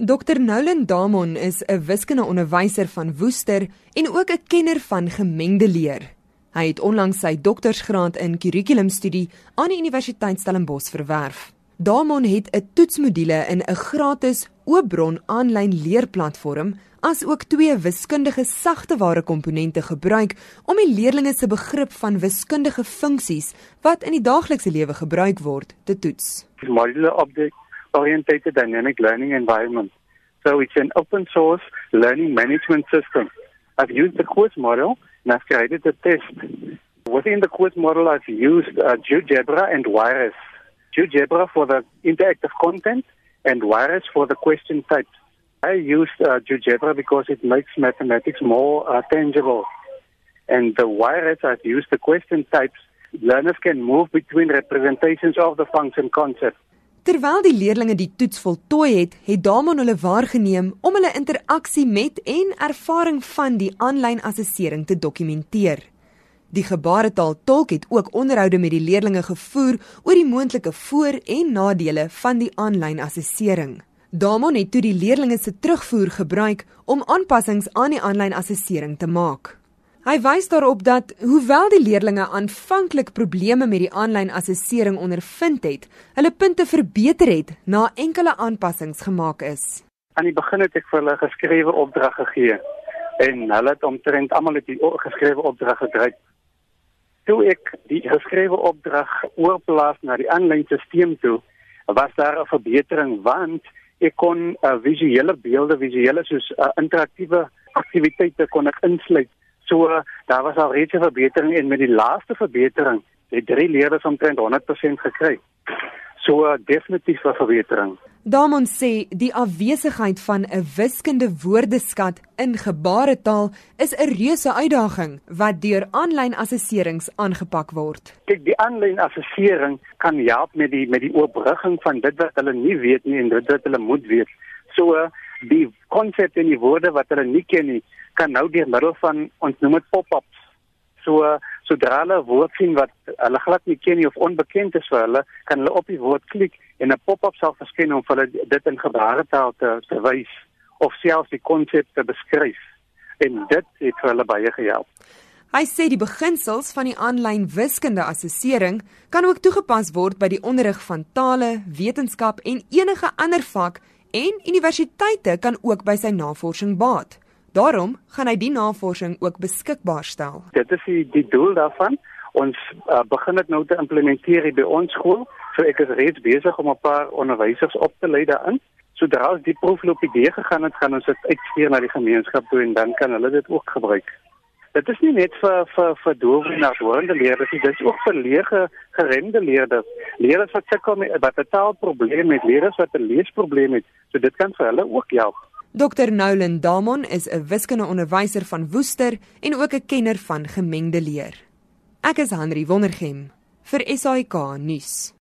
Dr Nolan Damon is 'n wiskundeonderwyser van Woester en ook 'n kenner van gemengde leer. Hy het onlangs sy doktorsgraad in kurrikulumstudie aan die Universiteit Stellenbosch verwerf. Damon het 'n toetsmodule in 'n gratis oopbron aanlyn leerplatform as ook twee wiskundige sagteware komponente gebruik om die leerders se begrip van wiskundige funksies wat in die daaglikse lewe gebruik word te toets. Module object orientated dynamic learning environment. So it's an open source learning management system. I've used the course model and I've created a test. Within the course model, I've used uh, GeoGebra and Wireless. GeoGebra for the interactive content and Wireless for the question types. I used uh, GeoGebra because it makes mathematics more uh, tangible. And the Wireless, I've used the question types. Learners can move between representations of the function concept. Terwyl die leerders die toets voltooi het, het Damon hulle waargeneem om hulle interaksie met en ervaring van die aanlyn assessering te dokumenteer. Die gebaretaaltolk het ook onderhoude met die leerders gevoer oor die moontlike voor- en nadele van die aanlyn assessering. Damon het toe die leerders se terugvoer gebruik om aanpassings aan die aanlyn assessering te maak. Hy wys daarop dat hoewel die leerders aanvanklik probleme met die aanlyn assessering ondervind het, hulle punte verbeter het na enkele aanpassings gemaak is. Aan die begin het ek vir hulle geskrewe opdrag gegee en hulle het omtrent almal het die geskrewe opdrag gedryf. Toe ek die geskrewe opdrag oorplaas na die aanlyn stelsel toe, was daar 'n verbetering want ek kon uh, visuele beelde, visuele soos uh, interaktiewe aktiwiteite kon ek insluit So daar was al reeds 'n verbetering en met die laaste verbetering het drie leerders omtrent 100% gekry. So definitief 'n verbetering. Damon sê die afwesigheid van 'n wiskunde woordeskat in gebaretaal is 'n reuse uitdaging wat deur aanlyn assesserings aangepak word. Kyk, die aanlyn assessering kan help met die met die oorbrugging van dit wat hulle nie weet nie en dit wat hulle moet weet. So die konsepte en die woorde wat hulle nie ken nie, kan nou deur middel van ons noem dit pop-ups. So sodra hulle 'n woord sien wat hulle glad nie ken nie of onbekend is vir hulle, kan hulle op die woord klik en 'n pop-up sal verskyn om hulle dit in gebaretaal te, te wys of selfs die konsep te beskryf. En dit het vir hulle baie gehelp. Hy sê die beginsels van die aanlyn wiskunde assessering kan ook toegepas word by die onderrig van tale, wetenskap en enige ander vak en universiteite kan ook by sy navorsing baat. Daarom gaan hy die navorsing ook beskikbaar stel. Dit is die, die doel daarvan. Ons uh, begin dit nou te implementeer by ons skool. So ek is reeds besig om 'n paar onderwysers op te lei daarin. Sodra ons die proefloop idee gegaan het, gaan ons dit uitstuur na die gemeenskap toe en dan kan hulle dit ook gebruik. Dit is nie net vir vir vir doewe en hoorende leerders, dit is ook vir leege geremde leerders. Leerders wat sukkel met wat 'n taalprobleem het, leerders wat 'n leesprobleem het. So dit kan vir hulle ook help. Dr Nolan Damon is 'n wiskundeonderwyser van Woester en ook 'n kenner van gemengde leer. Ek is Henry Wondergem vir SAK nuus.